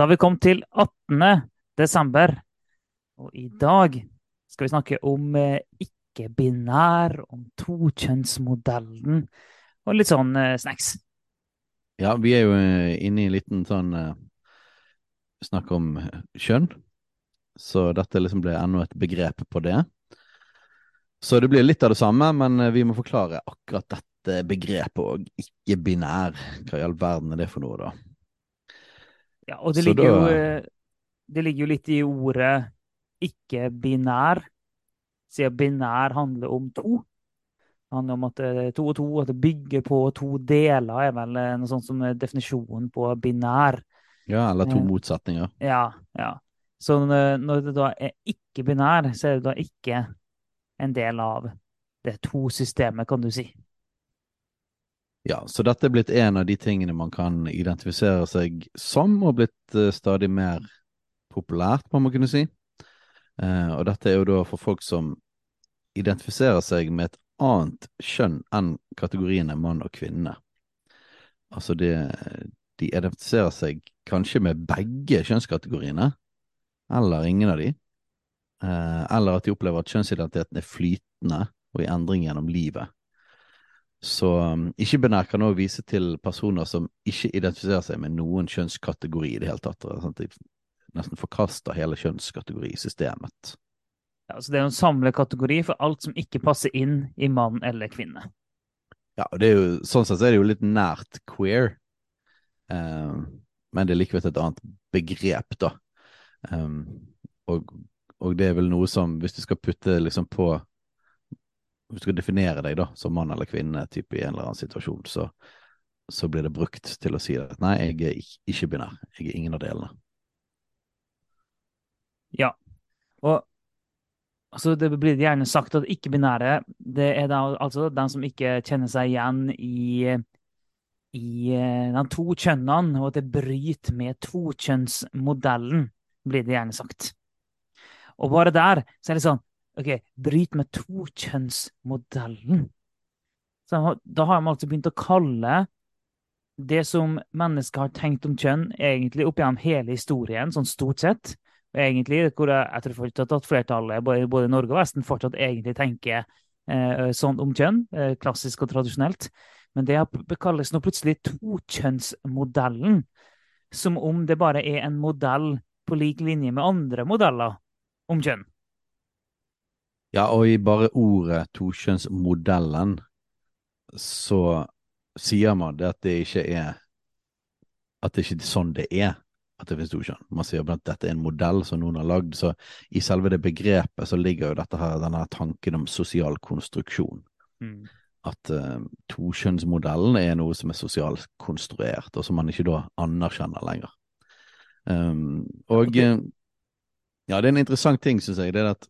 Da har vi kommet til 18. desember, og i dag skal vi snakke om eh, ikke-binær, om tokjønnsmodellen og litt sånn eh, snacks. Ja, vi er jo eh, inne i en liten sånn snakk om kjønn, så dette liksom ble enda et begrep på det. Så det blir litt av det samme, men vi må forklare akkurat dette begrepet og ikke-binær. Hva i all verden er det for noe, da? Ja, og det ligger, da- jo, det ligger jo litt i ordet ikke-binær, siden binær handler om to. Det handler om at det er to og to, at det bygger på to deler, er vel eh, noe sånt som er definisjonen på binær. Ja, eller to motsetninger. Ja, ja. Så når det da er ikke-binær, så er det da ikke en del av det to-systemet, kan du si. Ja, så dette er blitt en av de tingene man kan identifisere seg som, og blitt eh, stadig mer populært, må man kunne si. Eh, og dette er jo da for folk som identifiserer seg med et annet kjønn enn kategoriene mann og kvinne. Altså det, de identifiserer seg kanskje med begge kjønnskategoriene, eller ingen av de. Eh, eller at de opplever at kjønnsidentiteten er flytende og i endring gjennom livet. Så um, ikke-binær kan òg vise til personer som ikke identifiserer seg med noen kjønnskategori i det hele tatt. Sånn de nesten forkaster hele kjønnskategorisystemet. Ja, så det er jo en samlekategori for alt som ikke passer inn i mann eller kvinne. Ja, og det er jo, sånn sett er det jo litt nært queer, um, men det er likevel et annet begrep, da. Um, og, og det er vel noe som, hvis du skal putte liksom på du skal definere deg da som mann eller kvinne type i en eller annen situasjon, så, så blir det brukt til å si at nei, jeg er ikke binær. Jeg er ingen av delene. Ja. Og altså, det blir gjerne sagt at ikke-binære det er da, altså den som ikke kjenner seg igjen i, i eh, de to kjønnene, og at det bryter med tokjønnsmodellen, blir det gjerne sagt. Og bare der så er det sånn OK, bryt med tokjønnsmodellen. Så da har de altså begynt å kalle det som mennesker har tenkt om kjønn, egentlig opp gjennom hele historien, sånn stort sett, egentlig, hvor jeg, jeg tror fortsatt at flertallet, både, i Norge og Vesten, fortsatt egentlig tenker eh, sånn om kjønn, eh, klassisk og tradisjonelt. Men det kalles nå plutselig tokjønnsmodellen, som om det bare er en modell på lik linje med andre modeller om kjønn. Ja, og i bare ordet tokjønnsmodellen så sier man det at det ikke er At det ikke er sånn det er at det finnes to kjønn. Man sier blant at dette er en modell som noen har lagd, så i selve det begrepet så ligger jo dette her, denne tanken om sosial konstruksjon. Mm. At uh, tokjønnsmodellen er noe som er sosialt konstruert, og som man ikke da anerkjenner lenger. Um, og Ok. eh, ja, det er en interessant ting, syns jeg, det er at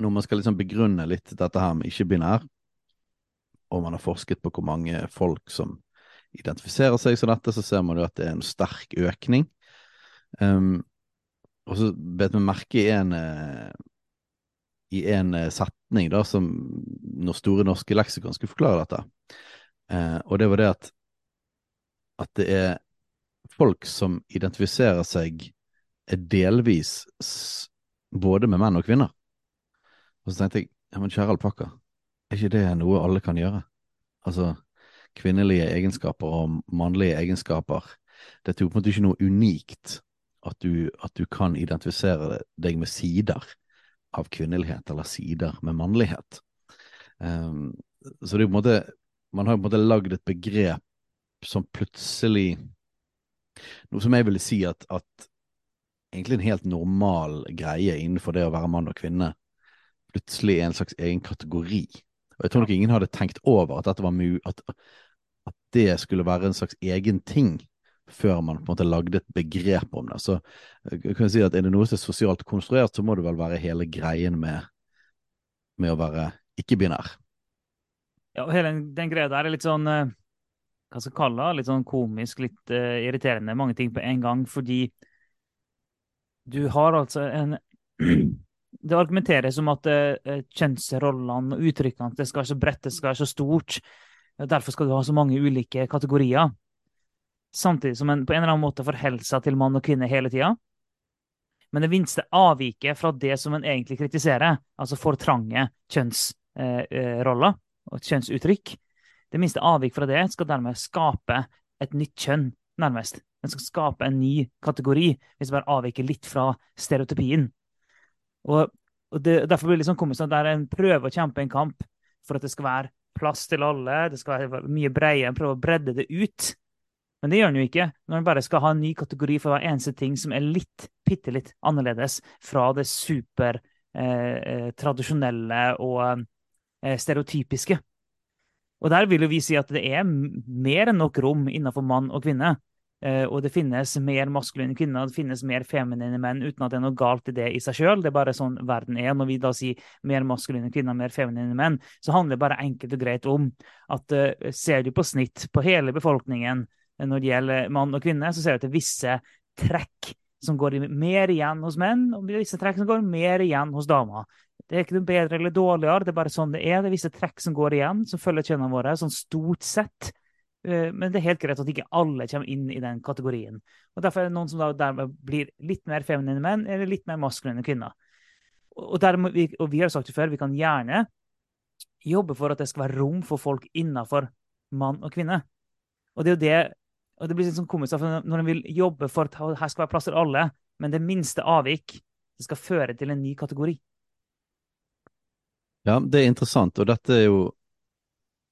når man skal liksom begrunne litt dette her med ikke-binær, og man har forsket på hvor mange folk som identifiserer seg som dette, så ser man jo at det er en sterk økning. Um, og så bet vi merke i en, eh, i en eh, setning da, som når Store norske leksikon skulle forklare dette. uh, og det var det at, at det er folk som identifiserer seg delvis både med menn og kvinner. Og så tenkte jeg, ja men kjære alpakka, er ikke det noe alle kan gjøre? Altså, kvinnelige egenskaper og mannlige egenskaper, dette er jo på en måte ikke noe unikt at du, at du kan identifisere deg med sider av kvinnelighet eller sider med mannlighet. Um, så det er jo på en måte, man har på en måte lagd et begrep som plutselig, noe som jeg ville si at, at egentlig en helt normal greie innenfor det å være mann og kvinne, plutselig er en slags egen kategori. Og jeg tror nok ingen hadde tenkt over at at, at det skulle være en slags egen ting før man på en måte lagde et begrep om det. Så jeg kan si at er det noe som er sosialt konstruert, så må det vel være hele greien med, med å være ikke-binær. Ja, og hele den greia der er litt sånn eh, Hva skal jeg kalle det? Litt sånn komisk, litt uh, irriterende. Mange ting på en gang. Fordi du har altså en Det argumenteres som at uh, kjønnsrollene og uttrykkene det skal være så bredt, det skal være så stort. Derfor skal du ha så mange ulike kategorier. Samtidig som en på en eller annen måte forholder seg til mann og kvinne hele tida. Men det minste avviket fra det som en egentlig kritiserer, altså for trange kjønnsroller og kjønnsuttrykk, det minste avvik fra det skal dermed skape et nytt kjønn, nærmest. Den skal skape en ny kategori, hvis det bare avviker litt fra stereotypien. Og, og det, Derfor blir det litt sånn at en prøver å kjempe en kamp for at det skal være plass til alle, det skal være mye bredere, en prøver å bredde det ut. Men det gjør den jo ikke, når en bare skal ha en ny kategori for hver eneste ting som er litt, bitte litt annerledes fra det super eh, eh og eh, stereotypiske. Og der vil jo vi si at det er mer enn nok rom innenfor mann og kvinne. Eh, og det finnes mer maskuline kvinner, det finnes mer feminine menn, uten at det er noe galt i det i seg sjøl. Det er bare sånn verden er. Når vi da sier mer maskuline kvinner, mer feminine menn, så handler det bare enkelt og greit om at uh, ser du på snitt på hele befolkningen, når det gjelder mann og kvinne, så ser du at det er visse trekk som går mer igjen hos menn, og visse trekk som går mer igjen hos damer. Det er ikke noe bedre eller dårligere, det er bare sånn det er. Det er visse trekk som går igjen, som følger kjønnene våre, sånn stort sett. Eh, men det er helt greit at ikke alle kommer inn i den kategorien. Og Derfor er det noen som dermed blir litt mer feminine menn eller litt mer maskuline kvinner. Og, dermed, og vi har sagt det før, vi kan gjerne jobbe for at det skal være rom for folk innenfor mann og kvinne. Og det er jo det og det blir litt sånn komisk når en vil jobbe for at her skal være plass til alle, men det minste avvik det skal føre til en ny kategori. Ja, det er interessant, og dette er jo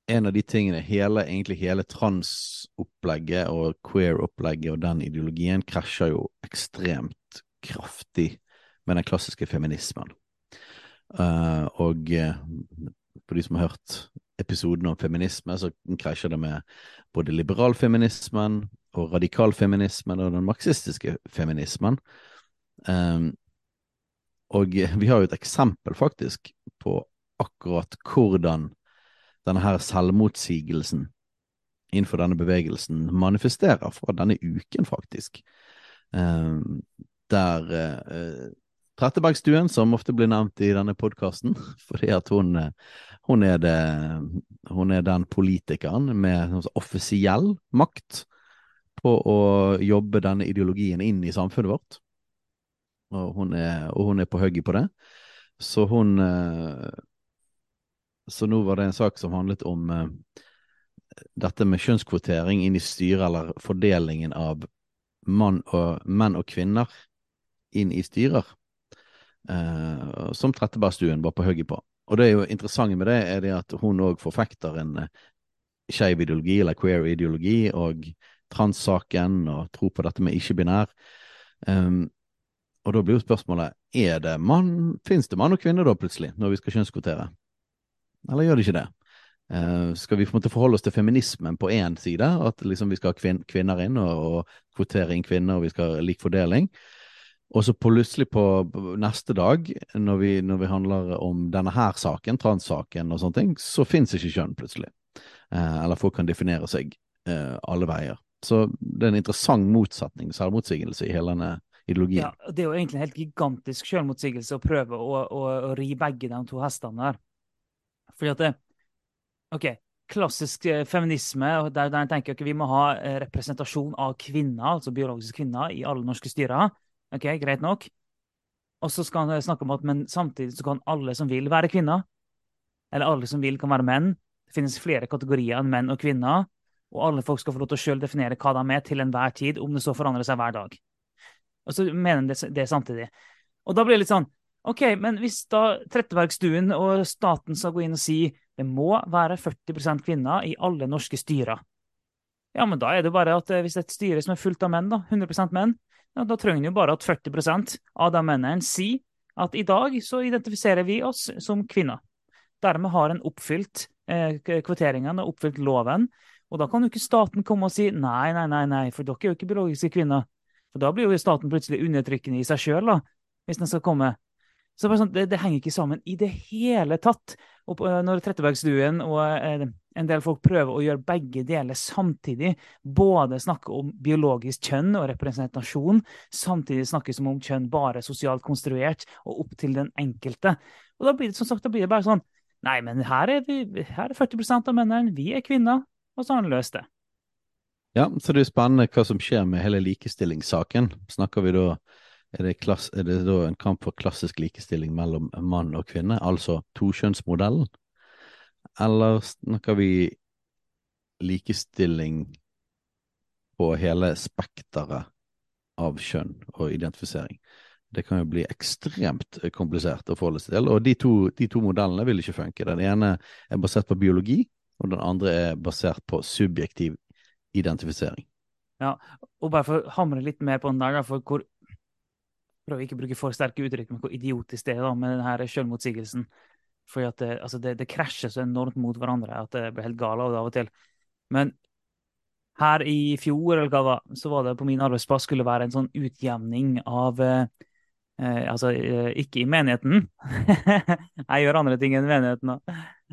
en av de tingene hele, egentlig hele transopplegget og queer-opplegget og den ideologien krasjer jo ekstremt kraftig med den klassiske feminismen. Uh, og uh, for de som har hørt episoden om feminisme, så krasjer det med både liberalfeminismen og radikalfeminismen og den marxistiske feminismen. Um, og vi har jo et eksempel, faktisk, på akkurat hvordan denne her selvmotsigelsen innenfor denne bevegelsen manifesterer fra denne uken, faktisk. Eh, der eh, Trettebergstuen, som ofte blir nevnt i denne podkasten, fordi at hun, hun, er det, hun, er den politikeren med offisiell makt på å jobbe denne ideologien inn i samfunnet vårt. Og hun er, og hun er på hugget på det. Så hun eh, Så nå var det en sak som handlet om eh, dette med kjønnskvotering inn i styret, eller fordelingen av og, menn og kvinner inn i styrer eh, som Trettebergstuen var på hugget på. Og det er jo interessante med det, er det at hun òg forfekter en eh, skeiv ideologi, eller queer-ideologi, og transsaken, og tro på dette med ikke-binær. Um, og da blir jo spørsmålet er det mann, finnes det mann og kvinne da plutselig, når vi skal kjønnskvotere? Eller gjør det ikke det? Uh, skal vi på en måte forholde oss til feminismen på én side, at liksom vi skal ha kvin kvinner inn og, og, kvotere inn kvinner, og vi skal ha lik fordeling? Og så plutselig på neste dag, når vi, når vi handler om denne her saken, transsaken og sånne ting, så fins ikke kjønn plutselig. Uh, eller folk kan definere seg uh, alle veier. Så det er en interessant motsetning, selvmotsigelse, i hele denne ideologien. Ja, det er jo egentlig en helt gigantisk selvmotsigelse å prøve å, å, å ri begge de to hestene der. Fordi at det, OK, klassisk eh, feminisme, der, der jeg tenker vi må ha eh, representasjon av kvinner, altså biologiske kvinner, i alle norske styrer. Ok, Greit nok. Og så skal han snakke om at men samtidig så kan alle som vil, være kvinner. Eller alle som vil, kan være menn. Det finnes flere kategorier enn menn og kvinner. Og alle folk skal få lov til å selv definere hva de er til enhver tid, om det så forandrer seg hver dag. Og så mener han det, det samtidig. Og da blir det litt sånn OK, men hvis da Trettebergstuen og staten skal gå inn og si det må være 40% kvinner i alle norske styrer, ja, men da er det bare at eh, hvis et styre som er fullt av menn, da, 100 menn, ja, da trenger jo bare at 40% av de mennene sier at i dag så identifiserer vi oss som kvinner. Dermed har en oppfylt eh, kvoteringen og oppfylt loven, Og da kan jo ikke staten komme og si nei, nei, nei, nei, for dere er jo ikke biologiske kvinner. For da blir jo staten plutselig undertrykkende i seg sjøl, hvis den skal komme. Så det, sånn, det, det, henger ikke sammen i det hele tatt. Og når Trettebergstuen og eh, en del folk prøver å gjøre begge deler samtidig, både snakke om biologisk kjønn og representasjon, samtidig snakke som om kjønn bare sosialt konstruert og opp til den enkelte. Og da blir det som sagt, da blir det bare sånn Nei, men her er, vi, her er 40% av mennene, vi er kvinner, og så har han løst det. Ja, så det er spennende hva som skjer med hele likestillingssaken. Snakker vi da er det, klass, er det, da en kamp for klassisk likestilling mellom mann og kvinne, altså tokjønnsmodellen? Eller snakker vi likestilling på hele spekteret av kjønn og identifisering? Det kan jo bli ekstremt komplisert å forholde seg til. Og de to, de to modellene vil ikke funke. Den ene er basert på biologi, og den andre er basert på subjektiv identifisering. Ja, og bare for å hamre litt mer på den der, for hvor prøver ikke å bruke for sterke uttrykk, men hvor idiotisk det er da, med denne selvmotsigelsen. For det, altså det, det, krasjer så enormt mot hverandre at det blir helt galt av det av og til. Men her i fjor eller hva var, så var det på min arbeidsplass skulle være en sånn utjevning av eh, eh Altså eh, ikke i menigheten. jeg gjør andre ting enn menigheten.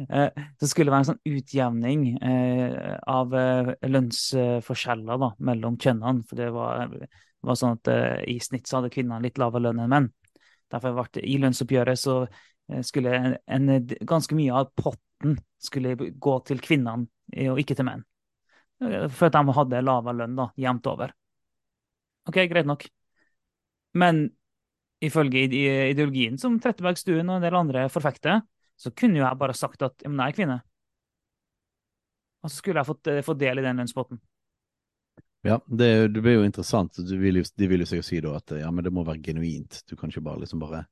Eh, det skulle være en sånn utjevning eh, av eh, lønnsforskjeller da, mellom kjønnene. For det var det var sånn at uh, I snitt så hadde kvinnene litt lavere lønn enn menn. Derfor ble det i lønnsoppgjøret så uh, skulle en, en, ganske mye av potten skulle gå til kvinnene og ikke til menn. For at de hadde lavere lønn da, jevnt over. OK, greit nok. Men ifølge ideologien som Trettebergstuen og en del andre forfekter, så kunne jo jeg bare sagt at jeg er kvinne. Og så skulle jeg fått, fått del i den lønnspotten. Ja, det, det, blir jo interessant. De vil jo, de vil jo si da at ja, men det må være genuint. Du kan ikke bare liksom bare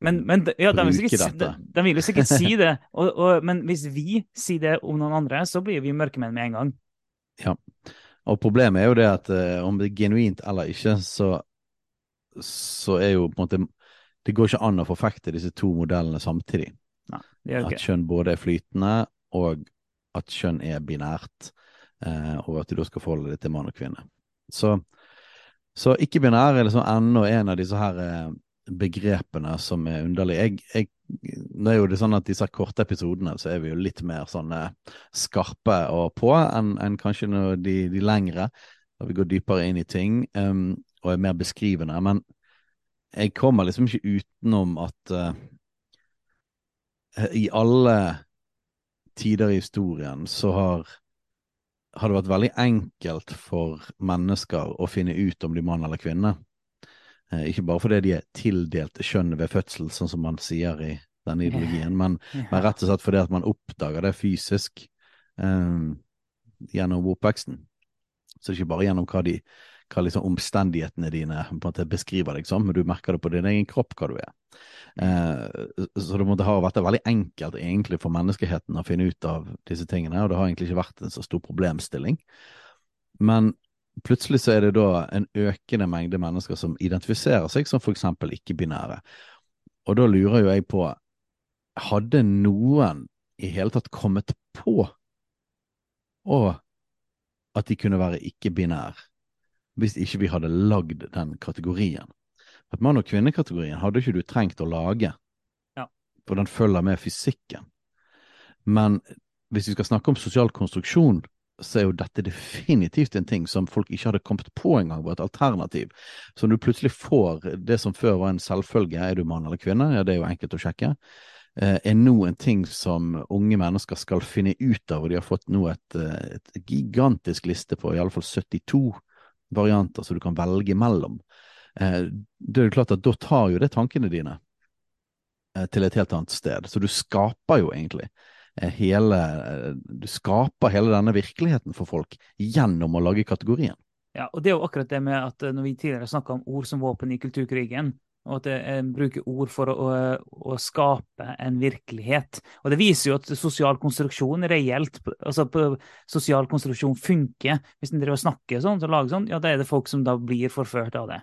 men, men ja, de, vil sikkert, de, de vil jo sikkert si det. Og, og, men hvis vi sier det om noen andre, så blir vi mørkemenn med en gang. Ja, og problemet er jo det at uh, om det er genuint eller ikke, så, så er jo på en måte Det går ikke an å forfekte disse to modellene samtidig. Nei. At kjønn både er flytende, og at kjønn er binært eh, og at du da skal forholde deg til mann og kvinne. Så, så ikke-binær er liksom ennå en av disse her eh, begrepene som er underlige. Jeg, jeg, det er jo det sånn at disse korte episodene så er vi jo litt mer sånn eh, skarpe og på enn en kanskje de, de lengre, da vi går dypere inn i ting um, og er mer beskrivende. Men jeg kommer liksom ikke utenom at uh, i alle tider i historien så har har det vært veldig enkelt for mennesker å finne ut om de er mann eller kvinne. Eh, ikke bare fordi de er tildelt kjønn ved fødsel, sånn som man sier i denne ideologien, men, men rett og slett fordi at man oppdager det fysisk eh, gjennom oppveksten. Så det er ikke bare gjennom hva, de, hva liksom omstendighetene dine på en måte beskriver deg som, men du merker det på din egen kropp hva du er. Eh, så det måtte ha vært veldig enkelt egentlig for menneskeheten å finne ut av disse tingene, og det har egentlig ikke vært en så stor problemstilling. Men plutselig så er det da en økende mengde mennesker som identifiserer seg som eksempel ikke-binære. Og da lurer jo jeg på, hadde noen i hele tatt kommet på å at de kunne være ikke-binær, hvis ikke vi hadde lagd den kategorien? at mann- og kvinnekategorien hadde ikke du trengt å lage, ja. for den følger med fysikken. Men hvis vi skal snakke om sosial konstruksjon, så er jo dette definitivt en ting som folk ikke hadde kommet på engang var et alternativ. Så når du plutselig får det som før var en selvfølge, er du mann eller kvinne, ja det er jo enkelt å sjekke, eh, er nå en ting som unge mennesker skal finne ut av, og de har fått nå et, eh, et gigantisk liste på i alle fall 72 varianter som du kan velge mellom. Eh, det er jo klart at da tar jo det tankene dine eh, til et helt annet sted. Så du skaper jo egentlig eh, hele Du skaper hele denne virkeligheten for folk gjennom å lage kategorien. Ja, og det er jo akkurat det med at når vi tidligere snakka om ord som våpen i kulturkrigen, og at en bruker ord for å, å, skape en virkelighet. Og Det viser jo at sosial konstruksjon reelt, altså sosial konstruksjon funker. Hvis en driver og snakker sånn, så lager sånn, ja, da er det folk som da blir forført av det.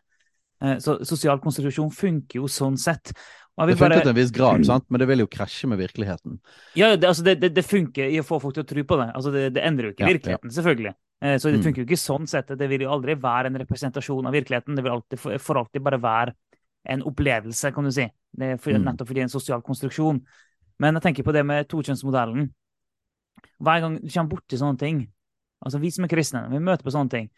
Eh, så sosial konstitusjon funker jo sånn sett. Det funker til en viss grad, sant? men det vil jo krasje med virkeligheten. Ja, det, altså det, det, det funker i å få folk til å tro på det. Altså det, det endrer jo ikke Ja, virkeligheten, selvfølgelig. Eh, Så det Mm. funker jo ikke sånn sett. Det vil jo aldri være en representasjon av virkeligheten. Det vil alltid, for alltid bare være en opplevelse, kan du si. Det for, Mm. nettopp fordi det er en sosial konstruksjon. Men jeg tenker på det med tokjønnsmodellen. Hver gang du kommer borti sånne ting, altså vi som er kristne, vi møter på sånne ting.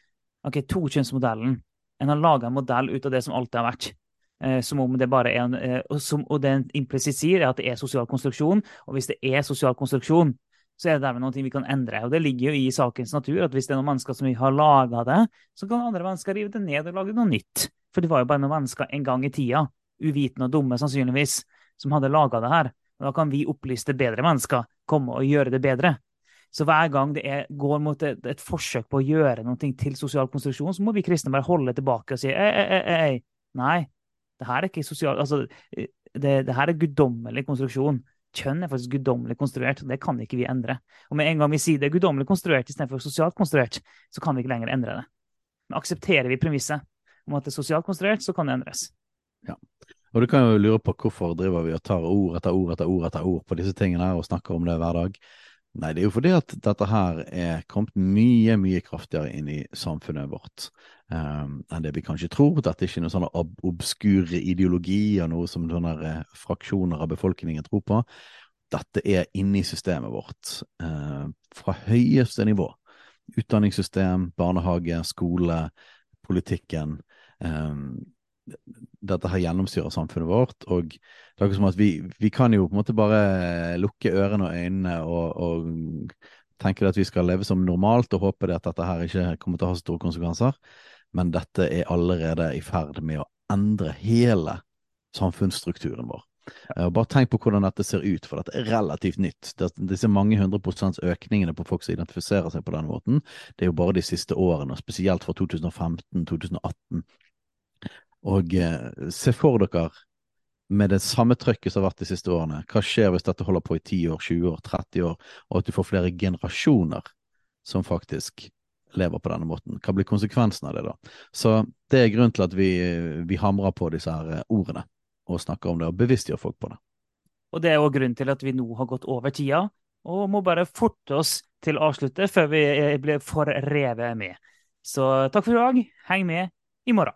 Ok, tokjønnsmodellen. En har laga en modell ut av det som alltid har vært. Eh, som om det bare er en, eh, som, og det en implisitt sier, er at det er sosial konstruksjon. Og hvis det er sosial konstruksjon, så er det dermed noe vi kan endre. Og det ligger jo i sakens natur at hvis det er noen mennesker som har laga det, så kan andre mennesker rive det ned og lage noe nytt. For det var jo bare noen mennesker en gang i tida, uvitende og dumme sannsynligvis, som hadde laga det her. Og da kan vi opplyste bedre mennesker komme og gjøre det bedre. Så hver gang det er, går mot et, et forsøk på å gjøre noe til sosial konstruksjon, så må vi kristne bare holde tilbake og si ei, ei, ei, ei, ei. nei, det her er ikke sosial Altså, det, det her er guddommelig konstruksjon. Kjønn er faktisk guddommelig konstruert, og det kan ikke vi endre. Og med en gang vi sier det er guddommelig konstruert istedenfor sosialt konstruert, så kan vi ikke lenger endre det. Men aksepterer vi premisset om at det er sosialt konstruert, så kan det endres. Ja. Og du kan jo lure på hvorfor driver vi og tar ord etter ord etter ord etter ord på disse tingene og snakker om det hver dag. Nei, det er jo fordi at dette her er kommet mye, mye kraftigere inn i samfunnet vårt um, enn det vi kanskje tror. Dette er ikke noen sånne ob obskure ideologier, noe som sånne eh, fraksjoner av befolkningen tror på. Dette er inne i systemet vårt uh, fra høyeste nivå. Utdanningssystem, barnehage, skole, politikken. Um, dette her gjennomstyrer samfunnet vårt, og det er som at vi, vi kan jo på en måte bare lukke ørene og øynene og, og tenke at vi skal leve som normalt og håpe at dette her ikke kommer til å ha store konsekvenser, men dette er allerede i ferd med å endre hele samfunnsstrukturen vår. Eh, Bare tenk på hvordan dette ser ut, for dette er relativt nytt. Disse mange hundre prosents økningene på folk som identifiserer seg på den måten, det er jo bare de siste årene, spesielt fra 2015-2018. Og eh, se for dere med det samme trøkket som har vært de siste årene, hva skjer hvis dette holder på i 10 år, 20 år, 30 år, og at du får flere generasjoner som faktisk lever på denne måten? Hva blir konsekvensen av det da? Så det er grunnen til at vi, vi hamrer på disse her eh, ordene og snakker om det, og bevisstgjør folk på det. Og det er òg grunnen til at vi nå har gått over tida, og må bare forte oss til å avslutte før vi eh, blir for revet med. Så takk for i dag. Heng med i morgen.